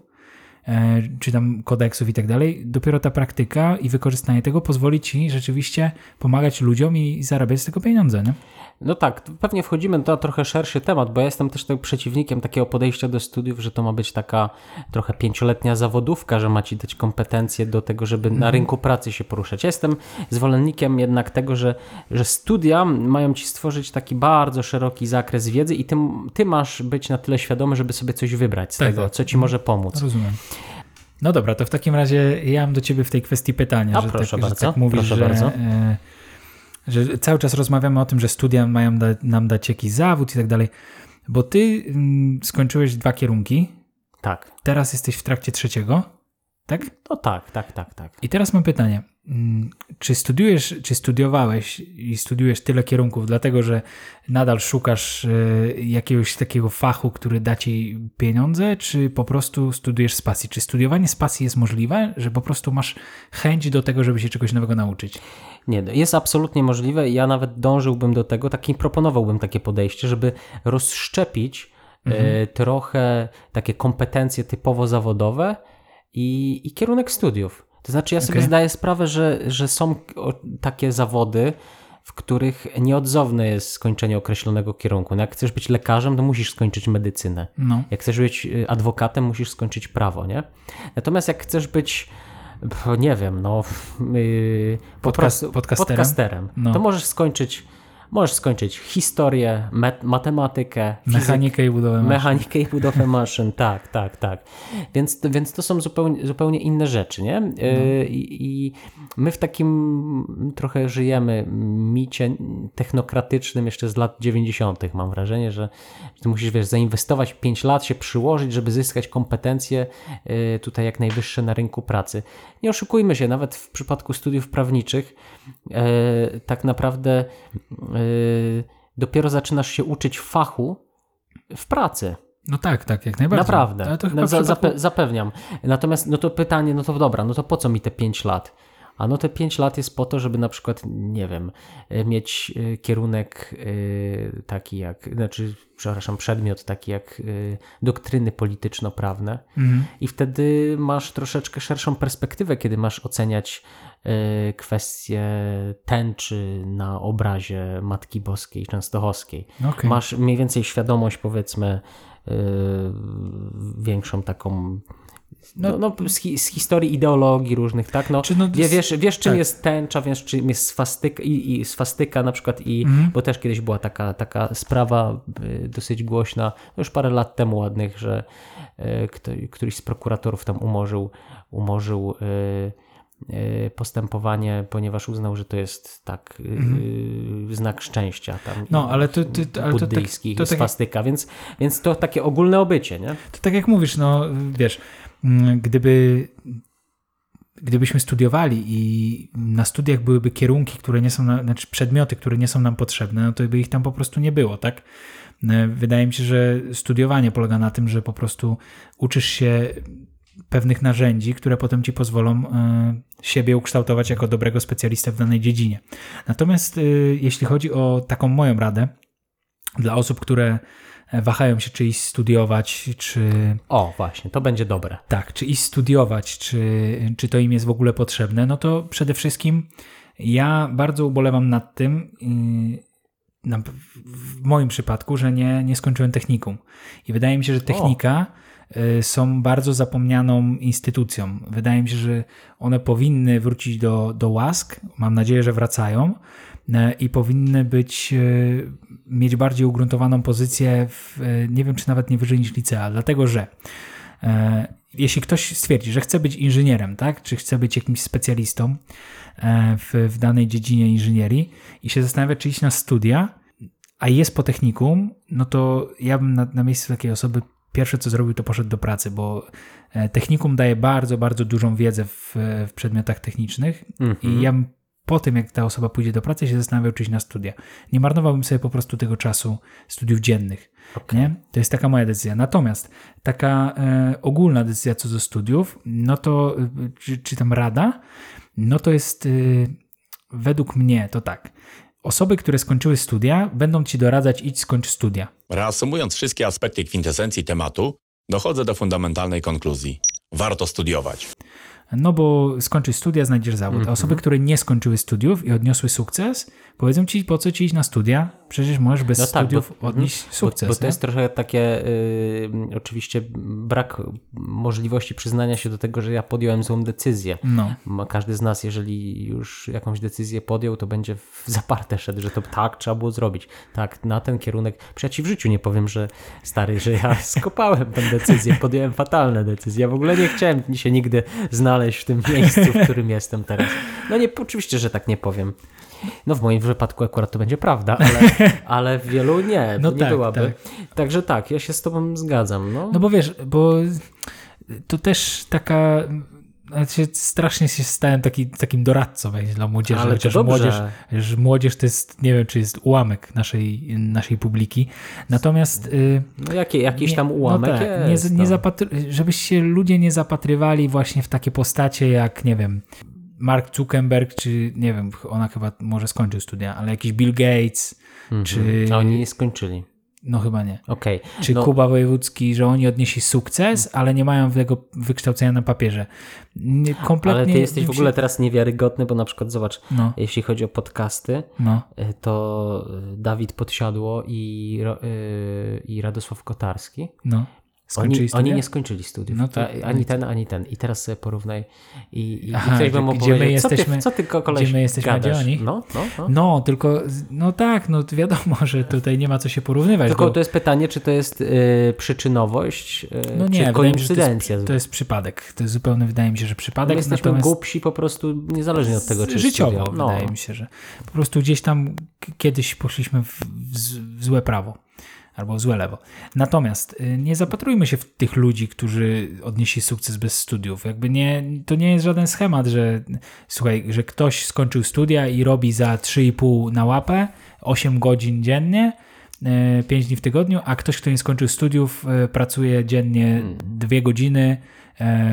czy tam kodeksów i tak dalej, dopiero ta praktyka i wykorzystanie tego pozwoli ci rzeczywiście pomagać ludziom i zarabiać z tego pieniądze, nie? No tak, pewnie wchodzimy na trochę szerszy temat, bo ja jestem też tak przeciwnikiem takiego podejścia do studiów, że to ma być taka trochę pięcioletnia zawodówka, że ma ci dać kompetencje do tego, żeby na rynku pracy się poruszać. Ja jestem zwolennikiem jednak tego, że, że studia mają ci stworzyć taki bardzo szeroki zakres wiedzy i ty, ty masz być na tyle świadomy, żeby sobie coś wybrać z Tak, tego, tak. co ci może pomóc. Rozumiem. No dobra, to w takim razie ja mam do ciebie w tej kwestii pytanie, A, że, proszę tak, bardzo, że tak mówisz, proszę że, bardzo. e, że cały czas rozmawiamy o tym, że studia mają da, nam dać jakiś zawód i tak dalej, bo ty mm, skończyłeś dwa kierunki, Tak, teraz jesteś w trakcie trzeciego, tak? no tak, tak, tak, tak. I teraz mam pytanie. Mm, Czy studiujesz, czy studiowałeś i studiujesz tyle kierunków, dlatego że nadal szukasz e, jakiegoś takiego fachu, który da ci pieniądze, czy po prostu studiujesz z pasji? Czy studiowanie z pasji jest możliwe, że po prostu masz chęć do tego, żeby się czegoś nowego nauczyć? Nie, no, jest absolutnie możliwe i ja nawet dążyłbym do tego, taki proponowałbym takie podejście, żeby rozszczepić e, trochę takie kompetencje typowo zawodowe i, i kierunek studiów. To znaczy ja sobie zdaję sprawę, że, że są takie zawody, w których nieodzowne jest skończenie określonego kierunku. No jak chcesz być lekarzem, to musisz skończyć medycynę. No. Jak chcesz być y, adwokatem, musisz skończyć prawo, nie? Natomiast jak chcesz być, nie wiem, no, yy, podcasterem? podcasterem No. to możesz skończyć, możesz skończyć historię, matematykę, Mechanikę i budowę maszyn. Mechanikę i budowę maszyn, tak, tak, tak. Więc, więc to są zupełnie, zupełnie inne rzeczy, nie? No. Yy, I, I my w takim trochę żyjemy micie technokratycznym jeszcze z lat 90. Mam wrażenie, że, ty musisz, wiesz, zainwestować 5 lat, się przyłożyć, żeby zyskać kompetencje yy, tutaj jak najwyższe na rynku pracy. Nie oszukujmy się, nawet w przypadku studiów prawniczych yy, tak naprawdę dopiero zaczynasz się uczyć fachu w pracy. No tak, tak, jak najbardziej. Naprawdę. No, za, przypadku- zape, zapewniam. Natomiast no to pytanie, no to dobra, no to po co mi te 5 lat? A no te 5 lat jest po to, żeby na przykład, nie wiem, e, mieć e, kierunek e, taki jak, znaczy, przepraszam, przedmiot taki jak doktryny polityczno-prawne Mhm. i wtedy masz troszeczkę szerszą perspektywę, kiedy masz oceniać e, kwestie tęczy na obrazie Matki Boskiej Częstochowskiej. Okej. Masz mniej więcej świadomość, powiedzmy, yy, większą taką. No, no, z, hi, z historii ideologii różnych, tak? No, no, wie, wiesz, wiesz, czym tak. jest tęcza, wiesz, czym jest swastyka, i, i swastyka na przykład, i, Mhm. bo też kiedyś była taka, taka sprawa y, dosyć głośna, no już parę lat temu ładnych, że y, któryś z prokuratorów tam umorzył, umorzył y, y, postępowanie, ponieważ uznał, że to jest tak y, znak szczęścia tam Mhm. No, ale to- to- ale to tak- to tak- swastyka, więc, więc to takie ogólne obycie, nie? To tak jak mówisz, no wiesz, mm, gdyby gdybyśmy studiowali i na studiach byłyby kierunki, które nie są, na, znaczy przedmioty, które nie są nam potrzebne, no to by ich tam po prostu nie było, tak? E, Wydaje mi się, że studiowanie polega na tym, że po prostu uczysz się pewnych narzędzi, które potem ci pozwolą e, siebie ukształtować jako dobrego specjalistę w danej dziedzinie. Natomiast e, jeśli chodzi o taką moją radę dla osób, które e, wahają się, czy iść studiować, czy O, właśnie, to będzie dobre. tak, czy iść studiować, czy, czy to im jest w ogóle potrzebne, no to przede wszystkim ja bardzo ubolewam nad tym, na, w moim przypadku, że nie, nie skończyłem technikum. I wydaje mi się, że technika y, są bardzo zapomnianą instytucją. Wydaje mi się, że one powinny wrócić do, do łask. Mam nadzieję, że wracają. y, I powinny być, y, mieć bardziej ugruntowaną pozycję, w, y, nie wiem czy nawet nie wyżej niż licea, dlatego że jeśli ktoś stwierdzi, że chce być inżynierem, tak, czy chce być jakimś specjalistą w, w danej dziedzinie inżynierii i się zastanawia, czy iść na studia, a jest po technikum, no to ja bym na, na miejscu takiej osoby pierwsze co zrobił, to poszedł do pracy, bo e, technikum daje bardzo, bardzo dużą wiedzę w, w przedmiotach technicznych i ja bym po tym, jak ta osoba pójdzie do pracy, się zastanawiał, czy iść na studia. Nie marnowałbym sobie po prostu tego czasu studiów dziennych. Nie? To jest taka moja decyzja. Natomiast taka e, ogólna decyzja co do studiów, no to, e, czy, czy tam rada, no to jest e, według mnie to tak. Osoby, które skończyły studia, będą ci doradzać idź skończ studia. Reasumując wszystkie aspekty kwintesencji tematu, dochodzę do fundamentalnej konkluzji. Warto studiować. No bo skończysz studia, znajdziesz zawód. A osoby, które nie skończyły studiów i odniosły sukces, powiedzą ci, po co ci iść na studia? Przecież możesz bez No tak, studiów bo- odnieść Bo, sukces. bo to nie? jest trochę takie y, oczywiście brak możliwości przyznania się do tego, że ja podjąłem złą decyzję. No. Każdy z nas, jeżeli już jakąś decyzję podjął, to będzie w zaparte szedł, że to tak trzeba było zrobić. Tak, na ten kierunek. Przecież ja w życiu nie powiem, że stary, że ja skopałem tę decyzję, podjąłem fatalne decyzje. Ja w ogóle nie chciałem się nigdy znaleźć w tym miejscu, w którym jestem teraz. No nie, oczywiście, że tak nie powiem. No w moim wypadku akurat to będzie prawda, ale, ale w wielu nie, No nie tak, byłaby. tak. Także tak, ja się z tobą zgadzam. No. No bo wiesz, bo to też taka. Znaczy strasznie się stałem taki, takim doradcą dla młodzieży, Ale chociaż młodzież, młodzież to jest, nie wiem, czy jest ułamek naszej, naszej publiki. Natomiast y, no jakie, jakiś tam ułamek no tak, jest. nie, nie no. zapatry- żeby się ludzie nie zapatrywali właśnie w takie postacie jak, nie wiem, Mark Zuckerberg, czy nie wiem, ona chyba może skończył studia, ale jakiś Bill Gates, czy A oni nie skończyli. No chyba nie. Okej. Czy no, Kuba Wojewódzki, że oni odnieśli sukces, ale nie mają tego wykształcenia na papierze. Nie, kompletnie Ale ty jesteś w ogóle teraz niewiarygodny, bo na przykład zobacz, No, jeśli chodzi o podcasty, no, y, to y, Dawid Podsiadło i, y, i Radosław Kotarski, no. Skończyli oni, studia? oni nie skończyli studiów. No to- ani ten, ani ten. I teraz sobie porównaj. I, i, Aha, i ktoś by gdzie my powiedzieć, co jesteśmy- ty, co ty koleś gdzie my jesteśmy, a gdzie gadasz? oni? No, no, no. No, tylko, no tak, no wiadomo, że tutaj nie ma co się porównywać. Tylko bo, to jest pytanie, czy to jest y, przyczynowość, y, no nie, czy że to koincydencja. jest, to jest przypadek. To jest zupełnie, wydaje mi się, że My przypadek. jesteśmy natomiast głupsi po prostu niezależnie od tego, czy życiowo. No. wydaje mi się, że po prostu gdzieś tam kiedyś poszliśmy w, w złe prawo. Albo złe lewo. Natomiast y, nie zapatrujmy się w tych ludzi, którzy odnieśli sukces bez studiów. Jakby nie, to nie jest żaden schemat, że słuchaj, że ktoś skończył studia i robi za 3,5 na łapę, 8 godzin dziennie, 5 dni w tygodniu, a ktoś, kto nie skończył studiów, y, pracuje dziennie 2 godziny, e,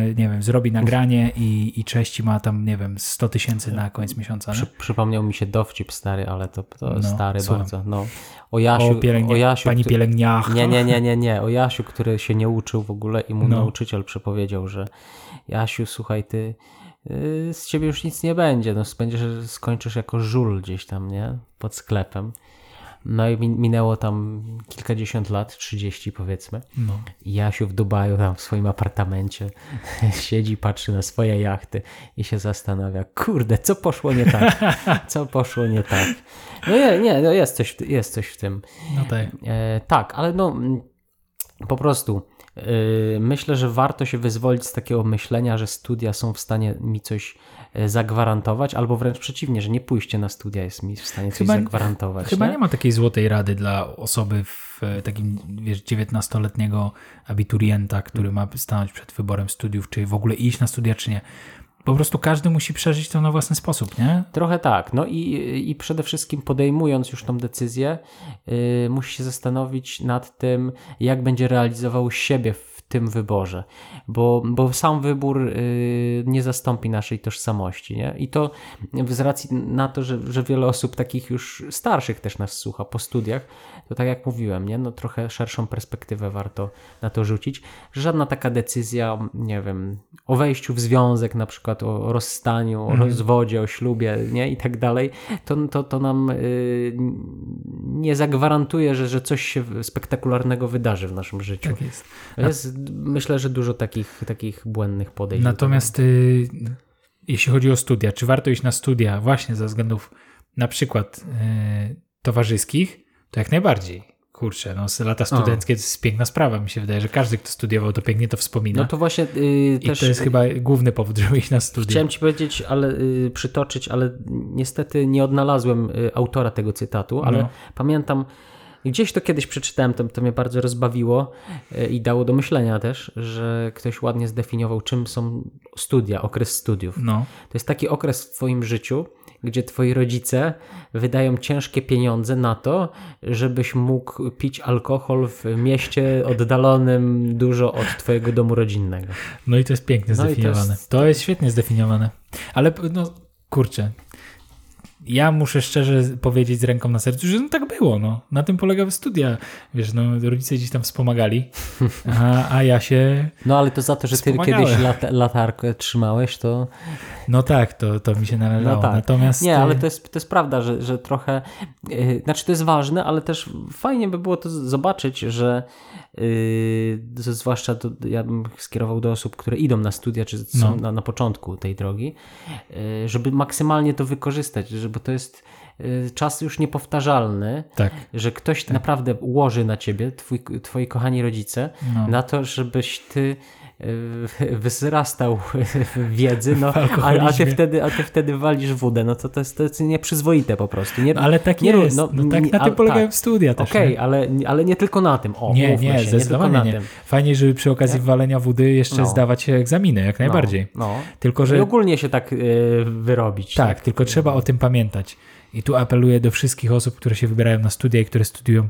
nie wiem, zrobi nagranie i, i cześć ma tam, nie wiem, 100 tysięcy na koniec miesiąca. Przy, przypomniał mi się dowcip stary, ale to, to No, stary słucham. bardzo. No. O Jasiu, O, pielęgnia- o Jasiu pani który- pielęgniarka. Nie, nie, nie, nie, nie. O Jasiu, który się nie uczył w ogóle i mu No. nauczyciel przepowiedział, że Jasiu, słuchaj, ty yy, z ciebie już nic nie będzie. No, będziesz, skończysz jako żul gdzieś tam, nie? Pod sklepem. No i min- minęło tam kilkadziesiąt lat, 30 powiedzmy. No. Jasiu w Dubaju tam w swoim apartamencie siedzi, patrzy na swoje jachty i się zastanawia, kurde, co poszło nie tak? Co poszło nie tak? No nie, nie, no jest coś, w- jest coś w tym. No tak. E, tak, ale no mm, po prostu Yy, Myślę, że warto się wyzwolić z takiego myślenia, że studia są w stanie mi coś zagwarantować, albo wręcz przeciwnie, że nie pójście na studia jest mi w stanie coś Chyba- zagwarantować. Chyba nie? nie ma takiej złotej rady dla osoby w e, takim, wiesz, 19-letniego abiturienta, który ma stanąć przed wyborem studiów, czy w ogóle iść na studia, czy nie. Po prostu każdy musi przeżyć to na własny sposób, nie? Trochę tak. No i, i przede wszystkim podejmując już tą decyzję, yy, musi się zastanowić nad tym, jak będzie realizował siebie w tym wyborze, bo, bo sam wybór yy, nie zastąpi naszej tożsamości. Nie? I to z racji na to, że, że wiele osób takich już starszych też nas słucha po studiach, to tak jak mówiłem, nie? No, trochę szerszą perspektywę warto na to rzucić. że Żadna taka decyzja, nie wiem, o wejściu w związek, na przykład o rozstaniu, o rozwodzie, o ślubie nie? i tak dalej, to, to, to nam y, nie zagwarantuje, że, że coś się spektakularnego wydarzy w naszym życiu. Tak jest. Jest, myślę, że dużo takich, takich błędnych podejść. Natomiast y, jeśli chodzi o studia, czy warto iść na studia właśnie ze względów na przykład y, towarzyskich, to jak najbardziej. Kurczę, no lata studenckie to jest piękna sprawa. Mi się wydaje, że każdy, kto studiował, to pięknie to wspomina. No to właśnie y, I też to jest chyba główny powód, żeby iść na studia. Chciałem ci powiedzieć, ale y, przytoczyć, ale niestety nie odnalazłem y, autora tego cytatu, ale No. pamiętam, gdzieś to kiedyś przeczytałem, to, to mnie bardzo rozbawiło y, i dało do myślenia też, że ktoś ładnie zdefiniował, czym są studia, okres studiów. No, To jest taki okres w Twoim życiu, gdzie Twoi rodzice wydają ciężkie pieniądze na to, żebyś mógł pić alkohol w mieście oddalonym dużo od Twojego domu rodzinnego. no i to jest pięknie No i to zdefiniowane. jest- To jest świetnie zdefiniowane. Ale no, kurczę. Ja muszę szczerze powiedzieć z ręką na sercu, że no tak było. No. Na tym polegały studia. Wiesz, no, rodzice gdzieś tam wspomagali, a, a ja się. No ale to za to, że ty kiedyś lat, latarkę trzymałeś, to No tak, to, to mi się należało. No tak. Natomiast. Nie, ale y, to jest, to jest prawda, że, że trochę. Yy, znaczy, to jest ważne, ale też fajnie by było to zobaczyć, że yy, zwłaszcza to ja bym skierował do osób, które idą na studia, czy są No. na, na początku tej drogi, yy, żeby maksymalnie to wykorzystać, że, bo to jest yy, czas już niepowtarzalny. Tak. Że ktoś naprawdę ułoży na ciebie, twój, twoi kochani rodzice, No. na to, żebyś ty wzrastał wiedzy, no, a, a, ty wtedy, a ty wtedy walisz wódę, no to to jest, to jest nieprzyzwoite po prostu. Nie, Ale tak nie, jest. no, No, tak nie- na tym polegają tak. studia też. Okej, nie? ale, ale nie tylko na tym. O, Nie, nie, się, nie zdecydowanie na nie. tym. Fajnie, żeby przy okazji walenia wody jeszcze No. zdawać egzaminy, jak najbardziej. No, no. Tylko, I że ogólnie się tak y, wyrobić. Tak, tylko trzeba o tym pamiętać. I tu apeluję do wszystkich osób, które się wybierają na studia i które studiują.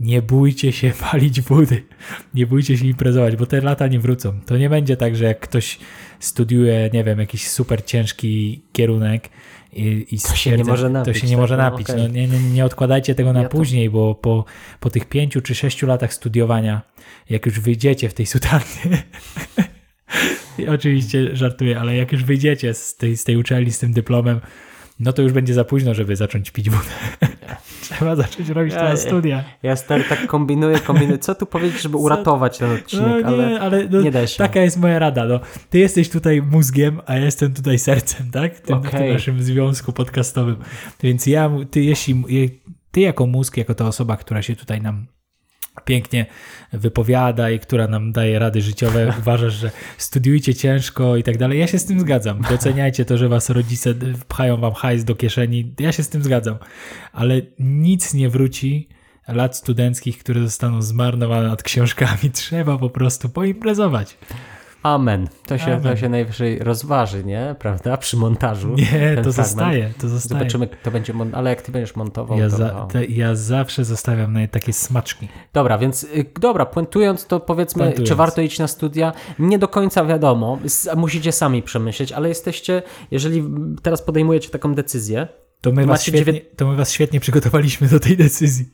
Nie bójcie się palić wody. Nie bójcie się imprezować, bo te lata nie wrócą. To nie będzie tak, że jak ktoś studiuje, nie wiem, jakiś super ciężki kierunek i, i To się nie stwierdza- może napić, To się nie tak? może No, napić. okej. No, nie, nie, nie odkładajcie tego na Ja to- później, bo po, po tych pięciu czy sześciu latach studiowania, jak już wyjdziecie w tej sutannie, oczywiście żartuję, ale jak już wyjdziecie z tej, z tej uczelni z tym dyplomem, no to już będzie za późno, żeby zacząć pić wodę. Trzeba zacząć robić to Ja- na studia. Ja stary tak kombinuję, kombinuję. Co tu powiedzieć, żeby uratować ten No odcinek, nie, ale, ale no, nie da się. taka jest moja rada. No. Ty jesteś tutaj mózgiem, a ja jestem tutaj sercem, tak? W tym, w tym naszym związku podcastowym. Więc ja, ty, jeśli, ty jako mózg, jako ta osoba, która się tutaj nam pięknie wypowiada i która nam daje rady życiowe, uważasz, że studiujcie ciężko i tak dalej. Ja się z tym zgadzam. Doceniajcie to, że was rodzice pchają wam hajs do kieszeni. Ja się z tym zgadzam. Ale nic nie wróci lat studenckich, które zostaną zmarnowane nad książkami. Trzeba po prostu poimprezować. Amen. To się, to Amen. się najwyżej rozważy, nie? Prawda? Przy montażu. Nie, to zostaje. To zostaje. Zobaczymy, kto będzie, mon- ale jak ty będziesz montował, Ja, to... za, no. te, ja zawsze zostawiam na takie smaczki. Dobra, więc y, dobra, puentując to powiedzmy, Puentując. czy warto iść na studia? Nie do końca wiadomo, musicie sami przemyśleć, ale jesteście, jeżeli teraz podejmujecie taką decyzję, To my, was świetnie, to my was świetnie przygotowaliśmy do tej decyzji.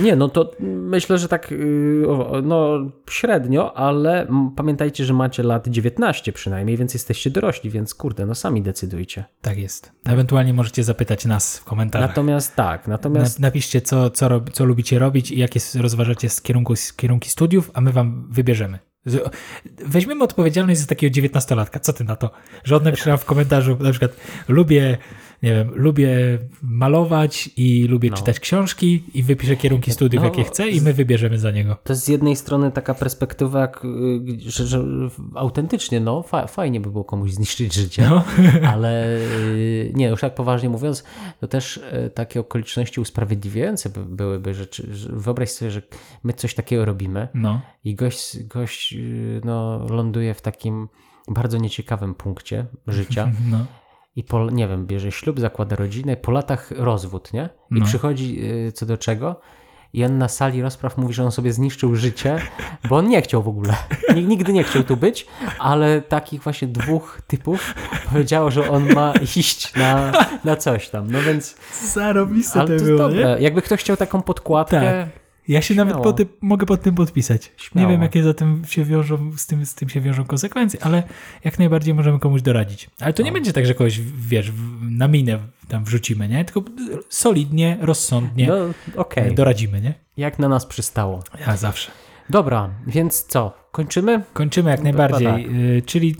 Nie, no to myślę, że tak y, no średnio, ale pamiętajcie, że macie lat 19 przynajmniej, więc jesteście dorośli, więc kurde, no sami decydujcie. Tak jest. Ewentualnie możecie zapytać nas w komentarzach. Natomiast tak, Na, natomiast napiszcie, co, co, co lubicie robić i jakie rozważacie z kierunku, z kierunki studiów, a my wam wybierzemy. Weźmiemy odpowiedzialność za takiego dziewiętnastolatka. Co ty na to? Że on napisze w komentarzu na przykład lubię nie wiem, lubię malować i lubię No. czytać książki i wypiszę kierunki studiów, No, jakie chcę i my wybierzemy za niego. To jest z jednej strony taka perspektywa, y, że, że autentycznie, no fa, fajnie by było komuś zniszczyć życie, No. ale y, nie, już tak poważnie mówiąc, to też y, takie okoliczności usprawiedliwiające by, byłyby, że, czy- że wyobraź sobie, że my coś takiego robimy No, i gość, gość no, ląduje w takim bardzo nieciekawym punkcie życia no. I po, nie wiem, bierze ślub, zakłada rodzinę, po latach rozwód, nie? I No. przychodzi y, co do czego i on na sali rozpraw mówi, że on sobie zniszczył życie, bo on nie chciał w ogóle. Nig- Nigdy nie chciał tu być, ale takich właśnie dwóch typów powiedziało, że on ma iść na, na coś tam. No więc, Zarobiste to jest dobre. Jakby ktoś chciał taką podkładkę, Tak. Ja się nawet Śmiało. po tym, mogę pod tym podpisać. Śmiało. Nie wiem, jakie za tym się wiążą, z tym, z tym się wiążą konsekwencje, ale jak najbardziej możemy komuś doradzić. Ale to nie będzie tak, że kogoś, wiesz, na minę tam wrzucimy, nie? Tylko solidnie, rozsądnie no okej, doradzimy, nie? jak na nas przystało. Ja zawsze. Dobra, więc co, kończymy? Kończymy jak No, najbardziej. tak. Y, Czyli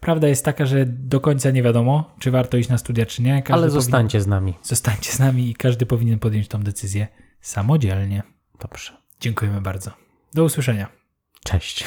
prawda jest taka, że do końca nie wiadomo, czy warto iść na studia, czy nie. Każdy Ale powinien- zostańcie z nami. Zostańcie z nami i każdy powinien podjąć tą decyzję samodzielnie. Dobrze. Dziękujemy bardzo. Do usłyszenia. Cześć.